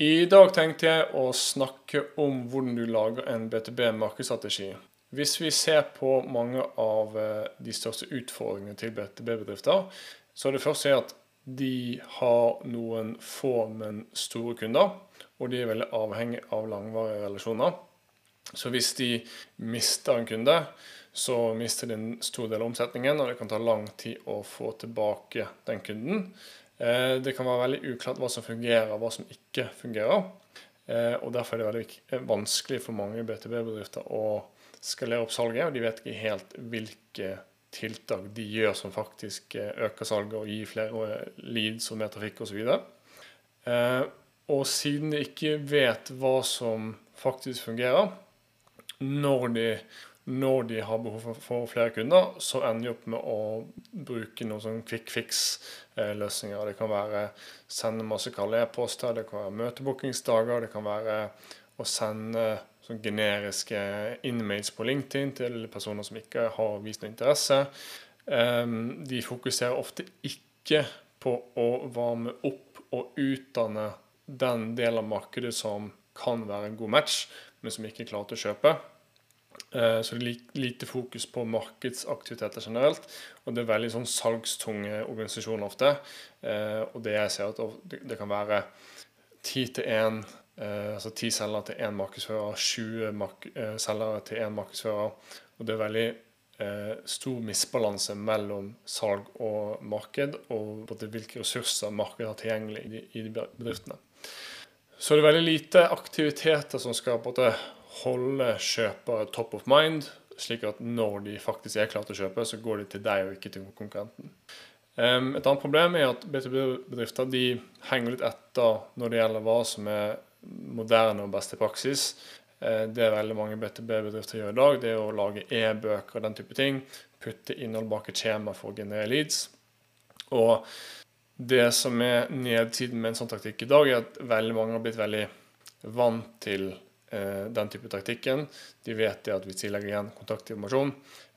I dag tenkte jeg å snakke om hvordan du lager en BTB-markedsstrategi. Hvis vi ser på mange av eh, de største utfordringene til BTB-bedrifter, så er det første at de har noen få, men store kunder. Og de er veldig avhengig av langvarige relasjoner. Så hvis de mister en kunde, så mister de en stor del av omsetningen, og det kan ta lang tid å få tilbake den kunden. Eh, det kan være veldig uklart hva som fungerer og hva som ikke fungerer. Eh, og Derfor er det veldig eh, vanskelig for mange BTB-bedrifter å skalere opp salget. Og de vet ikke helt hvilke tiltak de gjør som faktisk øker salget og gir flere leads og mer trafikk osv. Og, og siden de ikke vet hva som faktisk fungerer, når de når de har behov for, flere kunder, så ender de opp med å bruke noen sånn quick fix-løsninger. Det kan være sende masse kalde e-poster, det kan være møtebookingsdager, det kan være å sende sånn generiske inmates på LinkedIn til personer som ikke har vist noe interesse. Um, de fokuserer ofte ikke på å varme opp og utdanne den delen av markedet som kan være en god match, men som ikke er klar til å kjøpe. Eh, så det er lite fokus på markedsaktiviteter generelt. Og det er veldig sånn salgstunge organisasjoner ofte. Eh, og det jeg ser at det kan være ti til én, eh, altså ti selgere til én markedsfører, 20 mark selgere til én markedsfører. Og det er veldig stor misbalanse mellom salg og marked, og hvilke ressurser markedet har tilgjengelig i de bedriftene. Så det er veldig lite aktiviteter som skal på en måte holde kjøpere top of mind, slik at når de faktisk er klare til å kjøpe, så går de til deg og ikke til konkurrenten. Et annet problem er at B2B-bedrifter de henger litt etter når det gjelder hva som er moderne og beste praksis. Uh, det veldig mange B2B-bedrifter gjør i dag, det er å lage e-bøker og den type ting. Putte innhold bak et skjema for å generere leads. Og det som er nedsiden med en sånn taktikk i dag, er at veldig mange har blitt veldig vant til Eh, den type taktikken. De vet at hvis de legger igjen kontaktinformasjon,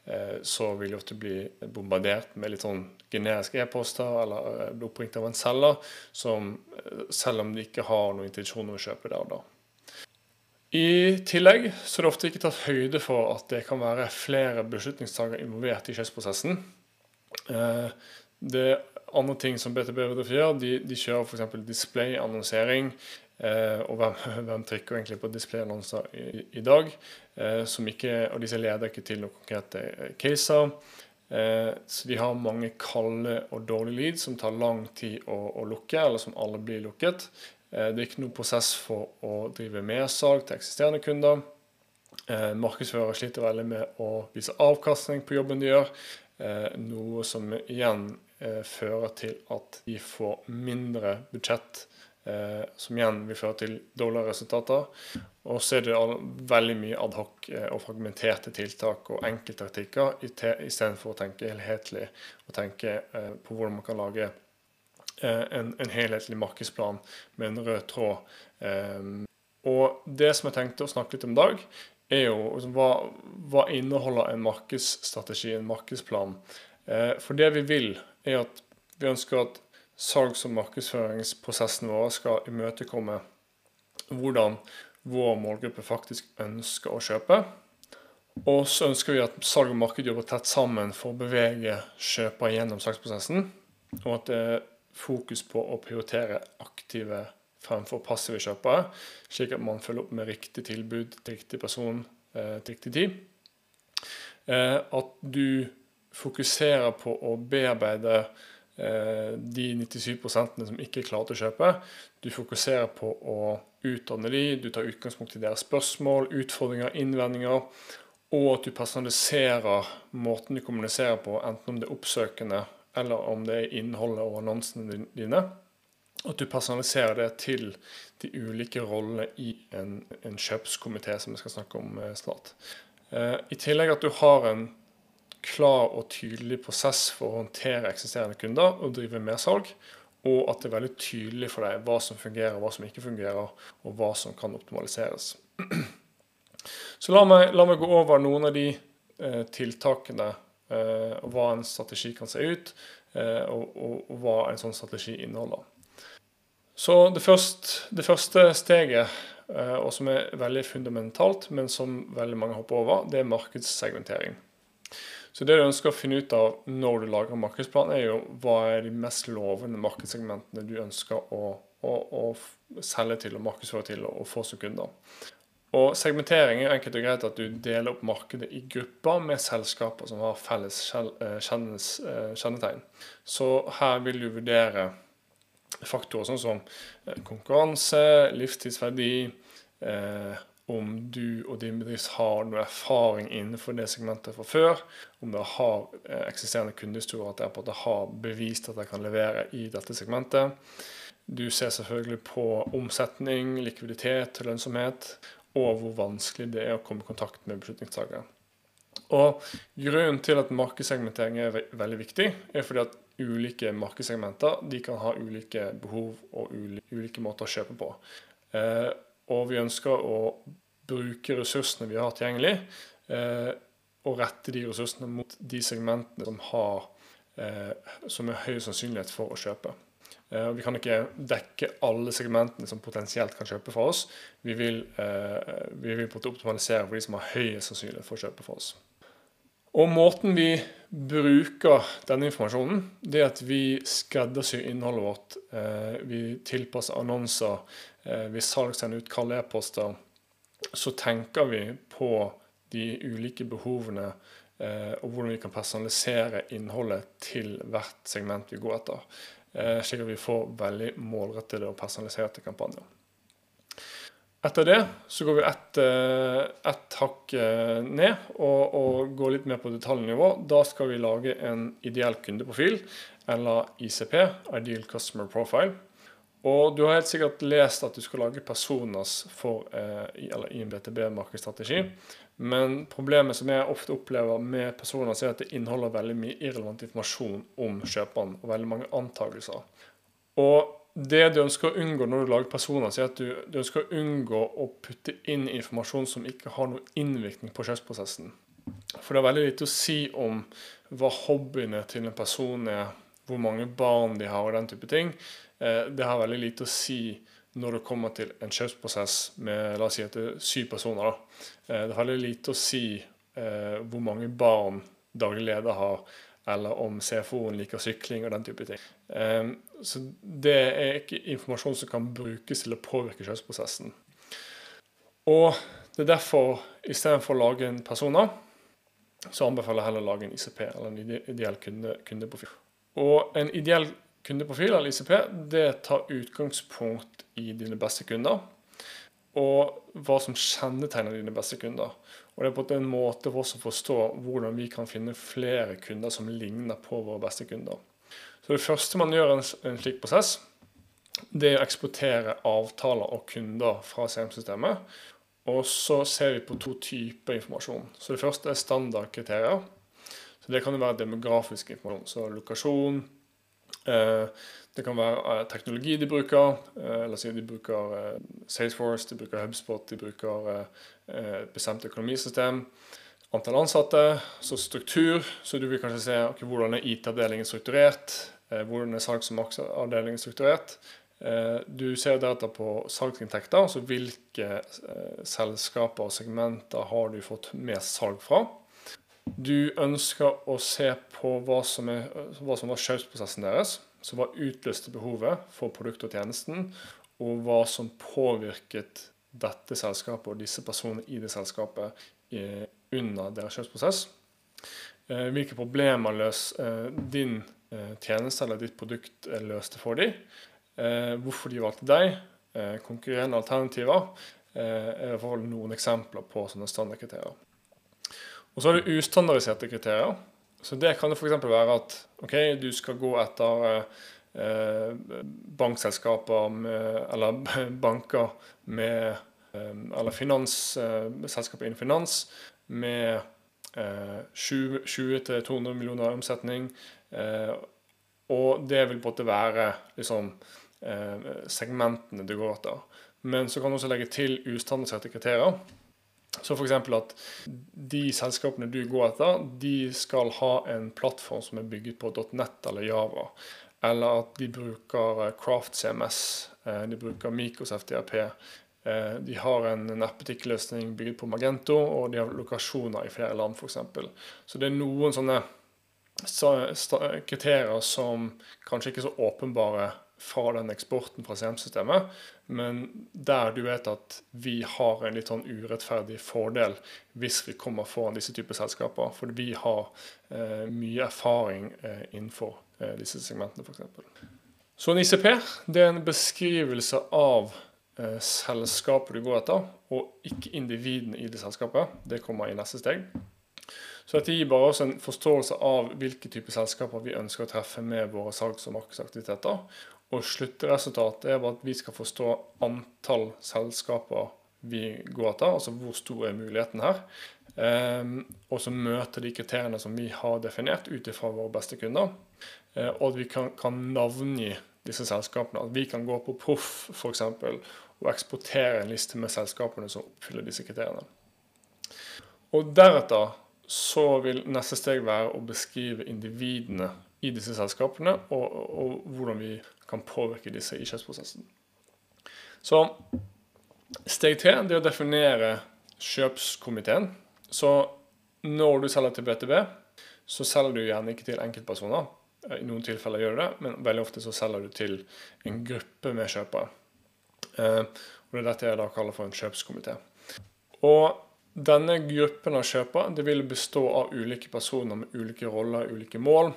eh, så vil de ofte bli bombardert med litt sånn generiske e-poster eller eh, bli oppringt av en selger, som, selv om de ikke har noen intensjon om å kjøpe der og da. I tillegg så er det ofte ikke tatt høyde for at det kan være flere beslutningstakere involvert i kjøpsprosessen. Det er andre ting som BTB-bedrifter gjør. De, de kjører f.eks. display-annonsering Eh, og hvem, hvem, trykker egentlig på displayannonser i, i dag? Eh, ikke, og disse leder ikke til noen konkrete eh, caser. så de har mange kalde og dårlige leads som tar lang tid å, å lukke, eller som alle blir lukket. det er ikke noen prosess for å drive mersalg til eksisterende kunder. Eh, markedsførere sliter veldig med å vise avkastning på jobben de gjør, eh, noe som igjen eh, fører til at de får mindre budsjett Eh, som igjen vil føre til dårligere resultater. Og så er det veldig mye adhoc eh, og fragmenterte tiltak og enkelttaktikker istedenfor å tenke helhetlig og tenke eh, på hvordan man kan lage en, en, helhetlig markedsplan med en rød tråd. Og det som jeg tenkte å snakke litt om i dag, er jo liksom, hva, hva inneholder en markedsstrategi, en markedsplan? For det vi vil, er at vi ønsker at salgs- og markedsføringsprosessen vår skal imøtekomme hvordan vår målgruppe faktisk ønsker å kjøpe. Og så ønsker vi at salg og marked jobber tett sammen for å bevege kjøper gjennom salgsprosessen. Og at det er fokus på å prioritere aktive fremfor passive kjøpere, slik at man følger opp med riktig tilbud til riktig person eh, til riktig tid. Eh, at du fokuserer på å bearbeide Eh, de 97% som ikke klare til å kjøpe. Du fokuserer på å utdanne de, du tar utgangspunkt i deres spørsmål, utfordringer, innvendinger. Og at du personaliserer måten du kommuniserer på, enten om det er oppsøkende eller om det er innholdet og annonsene dine. At du personaliserer det til de ulike rollene i en, en kjøpskomité, som vi skal snakke om eh, snart. Eh, I tillegg at du har en klar og tydelig prosess for å håndtere eksisterende kunder og drive mersalg. Og at det er veldig tydelig for deg hva som fungerer, hva som ikke fungerer, og hva som kan optimaliseres. Så la meg, la meg gå over noen av de eh, tiltakene, eh, og hva en strategi kan se ut, eh, og, og, og, hva en sånn strategi inneholder. Så det første, det første steget, eh, og som er veldig fundamentalt, men som veldig mange hopper over, det er markedssegmentering. Så det du ønsker å finne ut av når du lager markedsplan, er jo hva er de mest lovende markedssegmentene du ønsker å, å, å selge til og markedsføre til og få som kunder. Og Segmentering er enkelt og greit at du deler opp markedet i grupper med selskaper som har felles eh, eh, kjennetegn. Så her vil du vurdere faktorer sånn som eh, konkurranse, livstidsverdi, om du og din bedrift har noe erfaring innenfor det segmentet fra før, om dere har eksisterende kundehistorier, at dere har bevist at dere kan levere i dette segmentet. Du ser selvfølgelig på omsetning, likviditet, lønnsomhet, og hvor vanskelig det er å komme i kontakt med beslutningstakere. Og Grunnen til at markedssegmentering er veldig viktig, er fordi at ulike markedssegmenter de kan ha ulike behov og ulike måter å kjøpe på. Eh, og vi ønsker å bruke ressursene vi har tilgjengelig, eh, og rette de ressursene mot de segmentene som, har, eh, som er høy sannsynlighet for å kjøpe. Eh, vi kan ikke dekke alle segmentene som potensielt kan kjøpe fra oss. Vi vil, vi vil optimalisere for de som har høyest sannsynlighet for å kjøpe fra oss. Og Måten vi bruker denne informasjonen, det er at vi skreddersyr innholdet vårt. Vi tilpasser annonser, vi salgsender ut kalde e-poster. Så tenker vi på de ulike behovene og hvordan vi kan personalisere innholdet til hvert segment vi går etter. Eh, slik at vi får veldig målrettede og personaliserte kampanjer. Etter det så går vi ett, et hakk eh, ned og, og, går litt mer på detaljnivå. Da skal vi lage en ideell kundeprofil, eller ICP, Ideal Customer Profile. Og du har helt sikkert lest at du skal lage personas for, eller i en BTB-markedsstrategi. Men problemet som jeg ofte opplever med personer, er at det inneholder veldig mye irrelevant informasjon om kjøperen, og veldig mange antakelser. Og det du ønsker å unngå når du lager personer, er at du, du, ønsker å unngå å putte inn informasjon som ikke har noen innvirkning på kjøpsprosessen. For det er veldig lite å si om hva hobbyene til en person er, hvor mange barn de har og den type ting. Eh, det har veldig lite å si når det kommer til en kjøpsprosess med la oss si at det er syv personer. Da. Eh, det har veldig lite å si eh, hvor mange barn daglig leder har, eller om CFO-en liker sykling og den type ting. Så det er ikke informasjon som kan brukes til å påvirke kjøpsprosessen. Og det er derfor, istedenfor å lage en persona, så anbefaler jeg heller å lage en ICP, eller en ideell kunde, kundeprofil. Og en ideell kundeprofil, eller ICP, det tar utgangspunkt i dine beste kunder, og hva som kjennetegner dine beste kunder. Og Det er på en måte for oss å forstå hvordan vi kan finne flere kunder som ligner på våre beste kunder. Så Det første man gjør i en, slik prosess, det er å eksportere avtaler og kunder fra CM-systemet. Og så ser vi på to typer informasjon. Så Det første er standardkriterier. Så Det kan jo være demografisk informasjon. Så lokasjon, det kan være eh, teknologi de bruker. Eh, la oss si de bruker eh, Salesforce, de bruker HubSpot, de bruker bestemt økonomisystem. Antall ansatte, så struktur. Så du vil kanskje se okay, hvordan er IT-avdelingen strukturert. Hvordan er salgs- og maksavdelingen strukturert. Du ser deretter på salgsinntekter, altså hvilke selskaper og segmenter har du fått mest salg fra. Du ønsker å se på hva som, er, hva som var kjøpsprosessen deres som var utløste behovet for produktet og tjenesten, og hva som påvirket dette selskapet og disse personene i det selskapet eh, under deres kjøpsprosess. Eh, hvilke problemer løs eh, din tjeneste eller ditt produkt løste for dem. Hvorfor de valgte deg. Konkurrerende alternativer er i hvert fall noen eksempler på sånne standardkriterier. Og så har du ustandardiserte kriterier. Så det kan jo f.eks. være at ok, du skal gå etter eh, bankselskaper med, eller banker med eh, Eller finans, eh, innen finans med eh, 20-200 millioner i omsetning. Eh, og det vil på en måte være liksom, eh, segmentene du går etter. Men så kan du også legge til ustandardiserte kriterier. Så f.eks. at de selskapene du går etter, de skal ha en plattform som er bygget på .net eller Java. eller at de bruker Craft CMS, de bruker Microsoft FDRP. De har en nettbutikkløsning bygget på Magento, og de har lokasjoner i flere land, f.eks. Så det er noen sånne kriterier som kanskje ikke er så åpenbare fra den eksporten fra CM-systemet, men der du vet at vi har en litt sånn urettferdig fordel hvis vi kommer foran disse typer selskaper. For vi har eh, mye erfaring eh, innenfor eh, disse segmentene, f.eks. Så en ICP det er en beskrivelse av eh, selskapet du går etter, og ikke individene i det selskapet. Det kommer i neste steg. Så dette gir bare oss en forståelse av hvilke typer selskaper vi ønsker å treffe med våre salgs- og markedsaktiviteter. Og sluttresultatet er at vi skal forstå antall selskaper vi går etter, altså hvor stor er muligheten her. Um, og så møte de kriteriene som vi har definert ut ifra våre beste kunder. Uh, og at vi kan, kan, navngi disse selskapene. At vi kan gå på Proff f.eks. og eksportere en liste med selskapene som oppfyller disse kriteriene. Og deretter så vil neste steg være å beskrive individene i disse selskapene, og, og, og hvordan vi kan påvirke disse i kjøpsprosessen. Så steg tre er å definere kjøpskomiteen. Så når du selger til BTB, så selger du gjerne ikke til enkeltpersoner. I noen tilfeller gjør du det, men veldig ofte så selger du til en gruppe med kjøpere. Eh, og Det er dette jeg da kaller for en kjøpskomité. Og denne gruppen av kjøpere det vil bestå av ulike personer med ulike roller, ulike mål.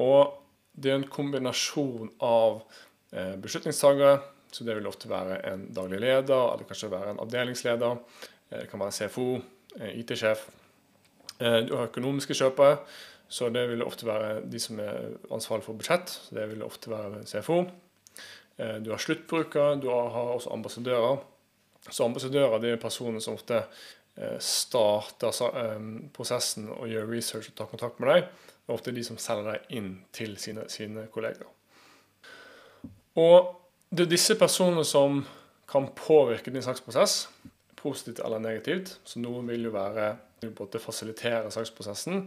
Og det er en kombinasjon av eh, beslutningstagere, så det vil ofte være en daglig leder, eller kanskje være en avdelingsleder. Eh, det kan være CFO, eh, IT-sjef. Du har økonomiske kjøpere, så det vil ofte være de som er ansvarlig for budsjett. så Det vil ofte være CFO. Du har sluttbrukere, du har også ambassadører. Så ambassadører er personer som ofte starter prosessen og gjør research og tar kontakt med deg er ofte de som selger deg inn til sine, sine kolleger. Og det er disse personene som kan påvirke din saksprosess, positivt eller negativt. Så noen vil jo være både fasilitere saksprosessen,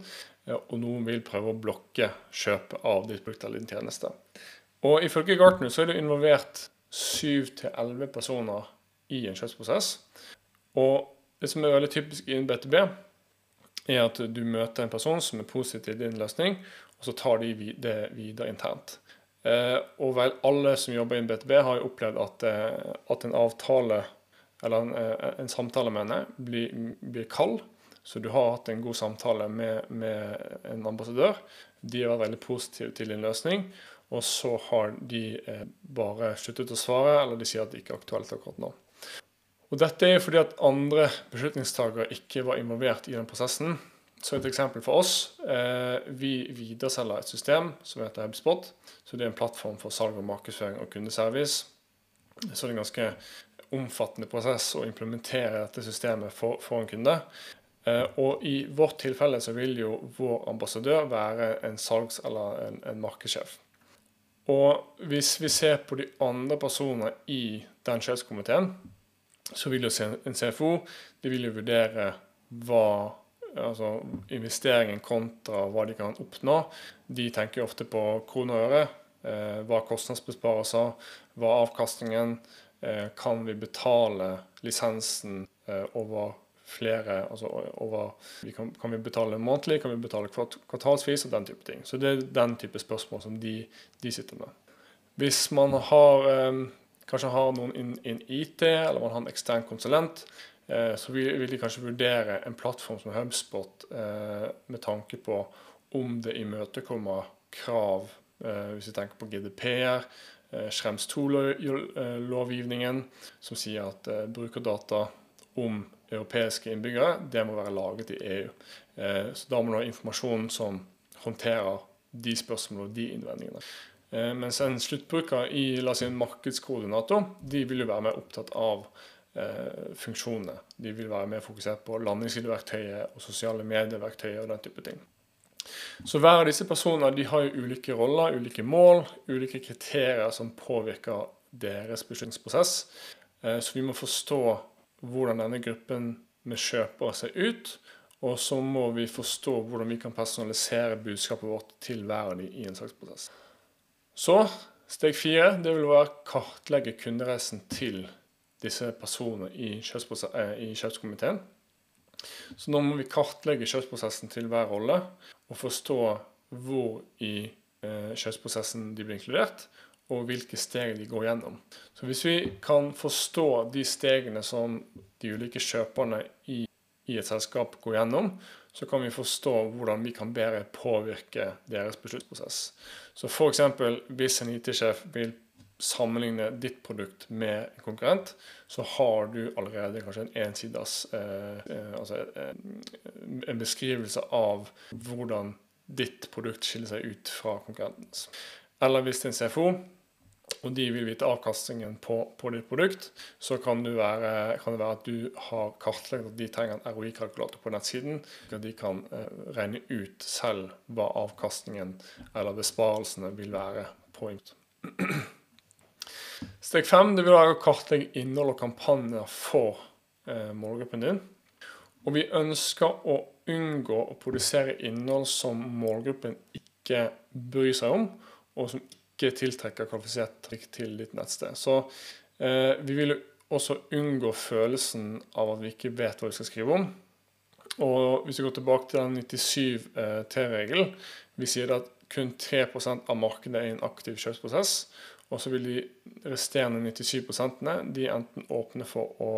og noen vil prøve å blokke kjøpet av ditt produkt eller din tjeneste. Og Ifølge Gartner så er det involvert 7-11 personer i en kjøpsprosess. Og det som er veldig typisk i en BTB, er at du møter en person som er positiv til din løsning, og så tar de det videre internt. Eh, og vel alle som jobber i BTB, har jo opplevd at, eh, at en avtale, eller en, eh, en samtale med henne, blir, blir, kald. Så du har hatt en god samtale med, med en ambassadør. De har vært veldig positive til din løsning. Og så har de bare sluttet å svare, eller de sier at det ikke er aktuelt akkurat nå. Og Dette er fordi at andre beslutningstakere ikke var involvert i den prosessen. Så et eksempel for oss. Eh, vi videreselger et system som heter HubSpot. Så Det er en plattform for salg og markedsføring og kundeservice. Så det er en ganske omfattende prosess å implementere dette systemet for, en kunde. Eh, og i vårt tilfelle så vil jo vår ambassadør være en salgs- eller en, en markedssjef. Og hvis vi ser på de andre personene i den kjøpskomiteen, så vil jo en CFO de vil jo vurdere hva altså investeringen kontra hva de kan oppnå. De tenker jo ofte på kroner og øre. Eh, hva er kostnadsbesparelser? Hva er avkastningen? Eh, kan vi betale lisensen eh, over flere altså over, kan, vi betale månedlig, kan vi betale kvartalsvis og den type ting. Så det er den type spørsmål som de, de sitter med. Hvis man har kanskje har noen innen in IT, eller man har en ekstern konsulent, eh, så vil, de kanskje vurdere en plattform som HubSpot eh, med tanke på om det imøtekommer krav, eh, hvis vi tenker på GDPR, Schrems 2-lovgivningen, som sier at brukerdata om europeiske innbyggere det må være laget i EU. Så da må du ha informasjon som håndterer de spørsmålene og de innvendingene. Eh, mens en sluttbruker i la oss si, en markedskoordinator de vil jo være mer opptatt av eh, funksjonene. De vil være mer fokusert på landingssideverktøyet og sosiale medieverktøyet og den type ting. Så hver av disse personene de har jo ulike roller, ulike mål, ulike kriterier som påvirker deres beslutningsprosess. Eh, så vi må forstå hvordan denne gruppen med kjøpere ser ut. Og så må vi forstå hvordan vi kan personalisere budskapet vårt til hver av dem i en saksprosess. Så steg fire det vil være kartlegge kundereisen til disse personene i, eh, i kjøpskomiteen. Så nå må vi kartlegge kjøpsprosessen til hver rolle og forstå hvor i eh, kjøpsprosessen de blir inkludert, og hvilke steg de går gjennom. Så Hvis vi kan forstå de stegene som de ulike kjøperne i, i et selskap går gjennom, så kan vi forstå hvordan vi kan bedre påvirke deres besluttprosess. Så F.eks. hvis en IT-sjef vil sammenligne ditt produkt med en konkurrent, så har du allerede kanskje en ensidas eh, eh, altså eh, en beskrivelse av hvordan ditt produkt skiller seg ut fra konkurrentens. Eller hvis det er en CFO, og de vil vite avkastningen på, på ditt produkt, så kan være, kan det, være, at du har kartlagt at de trenger en ROI-kalkulator på nettsiden. At de kan eh, regne ut selv hva avkastningen eller besparelsene vil være på input. Steg fem det vil være å kartlegge innhold og kampanjer for eh, målgruppen din. Og vi ønsker å unngå å produsere innhold som målgruppen ikke bryr seg om, og som ikke tiltrekker kvalifisert trikk til ditt nettsted. Så eh, vi vil også unngå følelsen av at vi ikke vet hva vi skal skrive om. Og hvis vi går tilbake til den 97T-regelen, eh, vi sier at kun 3% av markedet er i en aktiv kjøpsprosess. Og så vil de resterende 97 de enten åpne for å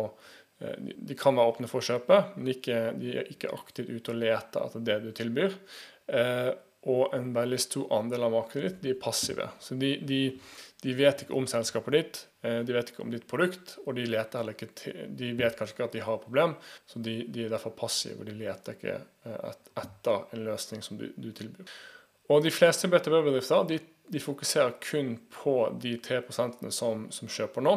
eh, de kan være åpne for å kjøpe, men de er ikke aktivt ute og leter etter det du tilbyr. Eh, og en veldig stor andel av markedet ditt de er passive. Så de, de, de, vet ikke om selskapet ditt, eh, de vet ikke om ditt produkt, og de, ikke de vet kanskje ikke at de har et problem, så de, de er derfor passive, og de leter ikke et, etter en løsning som du, du tilbyr. Og de fleste BTB-bedrifter de de fokuserer kun på de 3% som, som kjøper nå.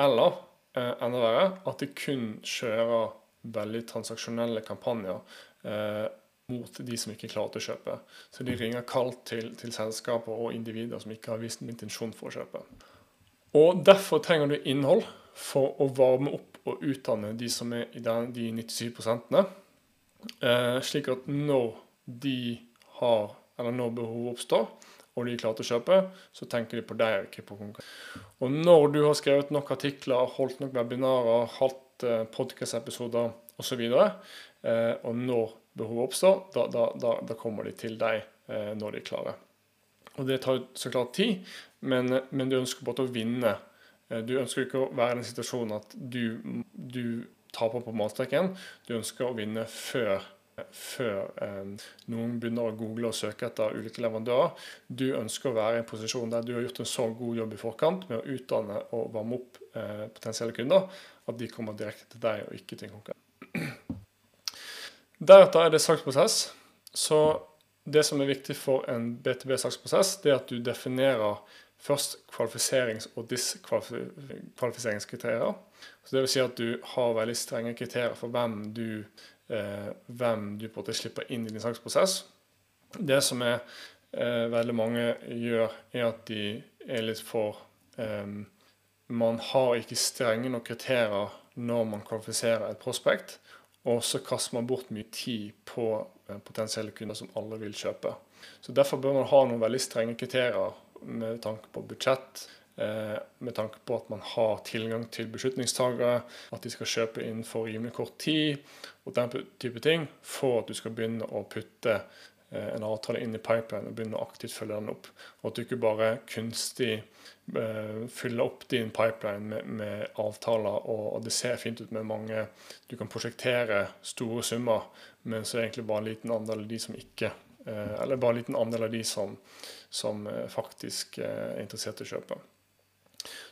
Eller eh, enda verre at de kun kjører veldig transaksjonelle kampanjer eh, mot de som ikke klarte å kjøpe. Så de ringer kaldt til, til, selskaper og individer som ikke har vist en intensjon for å kjøpe. Og Derfor trenger du innhold for å varme opp og utdanne de som er i den, de 97 eh, slik at når de har eller når behovet oppstår, og de er klare til å kjøpe, så tenker de på deg, ikke på konkurrent. Og når du har skrevet nok artikler, holdt nok webinarer, hatt eh, podkast-episoder osv., eh, og når behovet oppstår, da, da, da, da, kommer de til deg eh, når de er klare. Og Det tar så klart tid, men, men du ønsker bare å vinne. Eh, du ønsker ikke å være i den situasjonen at du, du taper på matstreken. Du ønsker å vinne før før eh, noen begynner å google og søke etter ulike leverandører. Du ønsker å være i en posisjon der du har gjort en så god jobb i forkant med å utdanne og varme opp eh, potensielle kunder at de kommer direkte til deg og ikke til en konkurrent. Deretter er det saksprosess. Så det som er viktig for en BTB-saksprosess, det er at du definerer først kvalifiserings- og diskvalifiseringskriterier. Så det vil si at du har veldig strenge kriterier for hvem du eh, hvem du på en måte slipper inn i din saksprosess. Det som er eh, veldig mange gjør, er at de er litt for eh, Man har ikke strenge nok kriterier når man kvalifiserer et prospekt, og så kaster man bort mye tid på eh, potensielle kunder som alle vil kjøpe. Så Derfor bør man ha noen veldig strenge kriterier med tanke på budsjett, Eh, med tanke på at man har tilgang til beslutningstagere, at de skal kjøpe inn for rimelig kort tid, og den type ting, for at du skal begynne å putte en avtale inn i pipeline og begynne å aktivt følge den opp. Og at du ikke bare kunstig uh, fyller opp din pipeline med, med avtaler, og, og, det ser fint ut med mange Du kan prosjektere store summer, men så er det egentlig bare en liten andel av de som ikke uh, Eller bare en liten andel av de som, som faktisk er interessert i å kjøpe.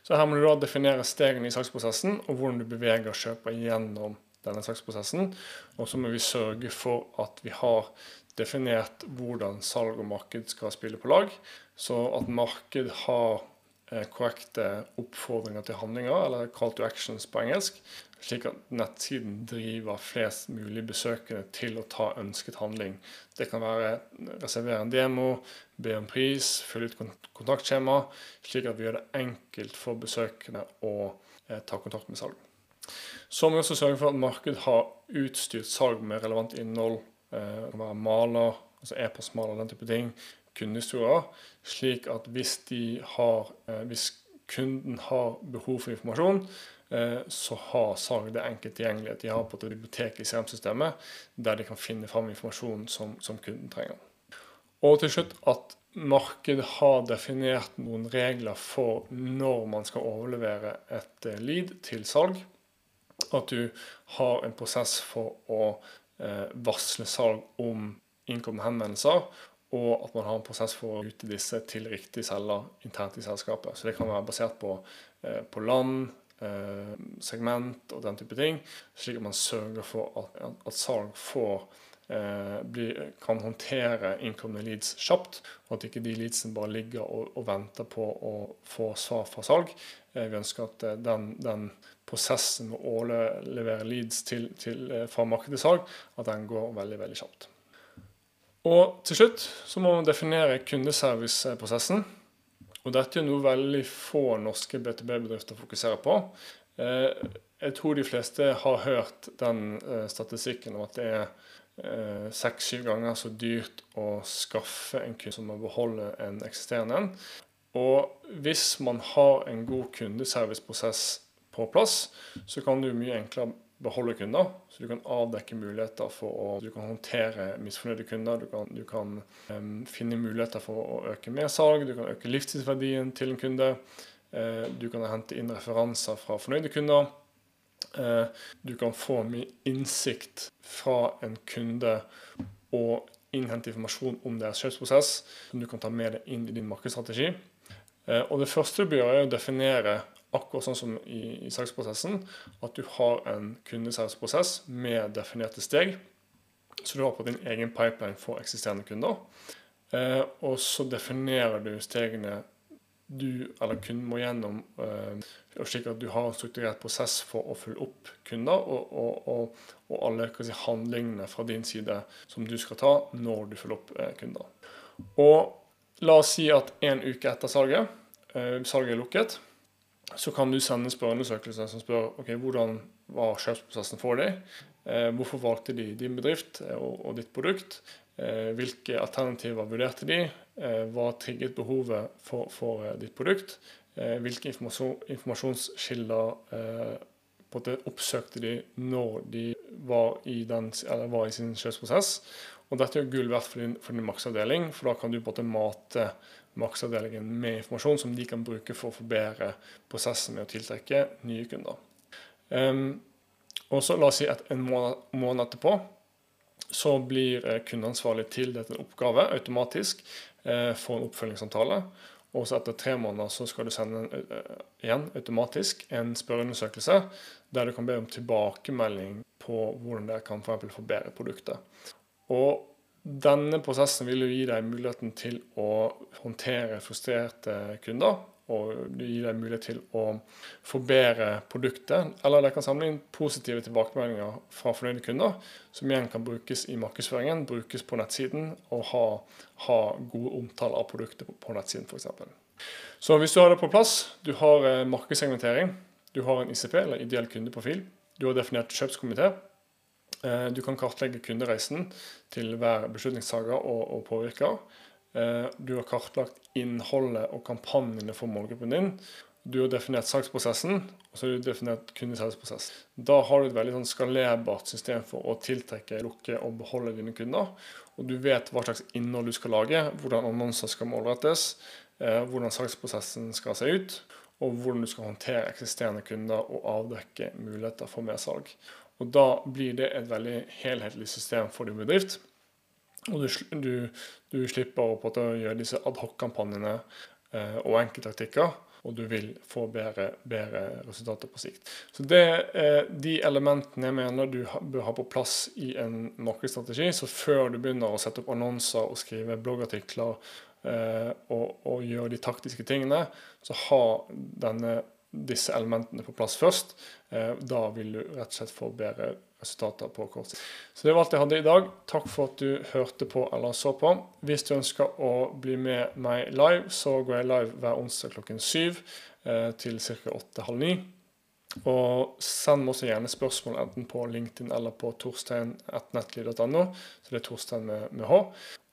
Så her må du da definere stegene i saksprosessen, og hvordan du beveger kjøper gjennom denne saksprosessen. Og så må vi sørge for at vi har definert hvordan salg og marked skal spille på lag, så at marked har eh, korrekte oppfordringer til handlinger, eller call to actions på engelsk, slik at nettsiden driver flest mulig besøkende til å ta ønsket handling. Det kan være reservere en demo, be om pris, fylle ut kontaktskjema, slik at vi gjør det enkelt for besøkende å eh, ta kontakt med salg. Så må vi også sørge for at markedet har utstyrt salg med relevant innhold. Eh, det kan være maler, altså e-postmaler, den type ting. kundehistorier, slik at hvis, har, hvis kunden har behov for informasjon, så har salg det enkelt tilgjengelig. De har på et bibliotek i CRM-systemet der de kan finne fram informasjon som, som kunden trenger. Og til slutt at markedet har definert noen regler for når man skal overlevere et eh, lead til salg. At du har en prosess for å eh, varsle salg om innkomne henvendelser. Og at man har en prosess for å rute disse til riktig selger internt i selskapet. Så det kan være basert på, eh, på land, segment og den type ting. Slik at man sørger for at, at salg får Eh, kan håndtere innkomne leads kjapt, og at ikke de leadsene bare ligger og, og venter på å få svar fra salg. Eh, vi ønsker at eh, den, den prosessen med å levere leads til, til, fra marked salg, at den går veldig, veldig kjapt. Og til slutt så må man definere kundeserviceprosessen. Og dette er noe veldig få norske BTB-bedrifter fokuserer på. Jeg tror de fleste har hørt den statistikken om at det er Eh, seks-syv ganger så dyrt å skaffe en kunde som å beholde en eksisterende en. Og hvis man har en god kundeserviceprosess på plass, så kan du mye enklere beholde kunder. Så du kan avdekke muligheter for å Du kan håndtere misfornøyde kunder. Du kan, du kan um, finne muligheter for å øke mersalg. Du kan øke livstidsverdien til en kunde. Uh, du kan hente inn referanser fra fornøyde kunder. Eh, du kan få mye innsikt fra en kunde og innhente informasjon om deres kjøpsprosess som du kan ta med deg inn i din markedsstrategi. Eh, og Det første du bør gjøre, er å definere akkurat sånn som i, i salgsprosessen, at du har en kundesalgsprosess med definerte steg. Så du har på din egen pipeline for eksisterende kunder. Eh, og så definerer du stegene du eller kunden må gjennom, uh, slik at du har en strukturert prosess for å følge opp kunder, og, og, og, og alle si, handlingene fra din side som du skal ta når du følger opp uh, kunder. Og La oss si at en uke etter salget, uh, salget er lukket, så kan du sende spørreundersøkelser som spør ok, hvordan var kjøpsprosessen for deg. Hvorfor valgte de din bedrift og ditt produkt? Hvilke alternativer vurderte de? Eh, hva trigget behovet for, for eh, ditt produkt? Eh, hvilke informasjon, informasjonskilder oppsøkte de når de var i, den, var i sin kjøpsprosess? Og Dette er gull verdt for din, for din maksavdeling, for da kan du på en måte mate maksavdelingen med informasjon som de kan bruke for å forbedre prosessen med å tiltrekke nye kunder. Um, og så La oss si at en måned, måned etterpå så blir kundeansvarlig tildelt en oppgave automatisk få en oppfølgingssamtale. Og så etter tre måneder så skal du sende en, eh, igjen automatisk en spørreundersøkelse der du kan be om tilbakemelding på hvordan dere kan for forbedre produktet. Og denne prosessen vil jo gi deg muligheten til å håndtere frustrerte kunder og det gir deg mulighet til å forbedre produktet. Eller det kan samle inn positive tilbakemeldinger fra fornøyde kunder, som igjen kan brukes i markedsføringen, brukes på nettsiden og ha, ha gode omtaler av produktet på, på nettsiden f.eks. Så hvis du har det på plass, du har eh, markedssegmentering, du har en ICP eller ideell kundeprofil, du har definert kjøpskomité, eh, du kan kartlegge kundereisen til hver beslutningstaker og, og påvirker. Eh, du har kartlagt innholdet og kampanjene for målgruppen din. Du har definert salgsprosessen, og så har du definert kundesalgsprosess. Da har du et veldig sånn skalerbart system for å tiltrekke, lukke og beholde dine kunder. Og du vet hva slags innhold du skal lage, hvordan annonser skal målrettes, eh, hvordan salgsprosessen skal se ut, og hvordan du skal håndtere eksisterende kunder og avdekke muligheter for mer salg. Og Da blir det et veldig helhetlig system for din bedrift. Og du, du, du slipper å gjøre disse adhoc-kampanjene eh, og enkelttaktikker. Og du vil få bedre, bedre, resultater på sikt. Så Det er de elementene jeg mener du bør ha på plass i en markedsstrategi. Så før du begynner å sette opp annonser og skrive bloggartikler eh, og, og gjøre de taktiske tingene, så ha denne, disse elementene på plass først. Eh, da vil du rett og slett få bedre resultater på kort sikt. Så det var alt jeg hadde i dag. Takk for at du hørte på eller så på. Hvis du ønsker å bli med meg live, så går jeg live hver onsdag klokken syv eh, til ca. åtte-halv ni. Og send meg også gjerne spørsmål enten på LinkedIn eller på torstein.nettlyd.no. Så det er Torstein med, med H.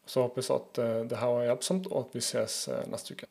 Så håper jeg at det her var hjelpsomt, og at vi ses neste uke.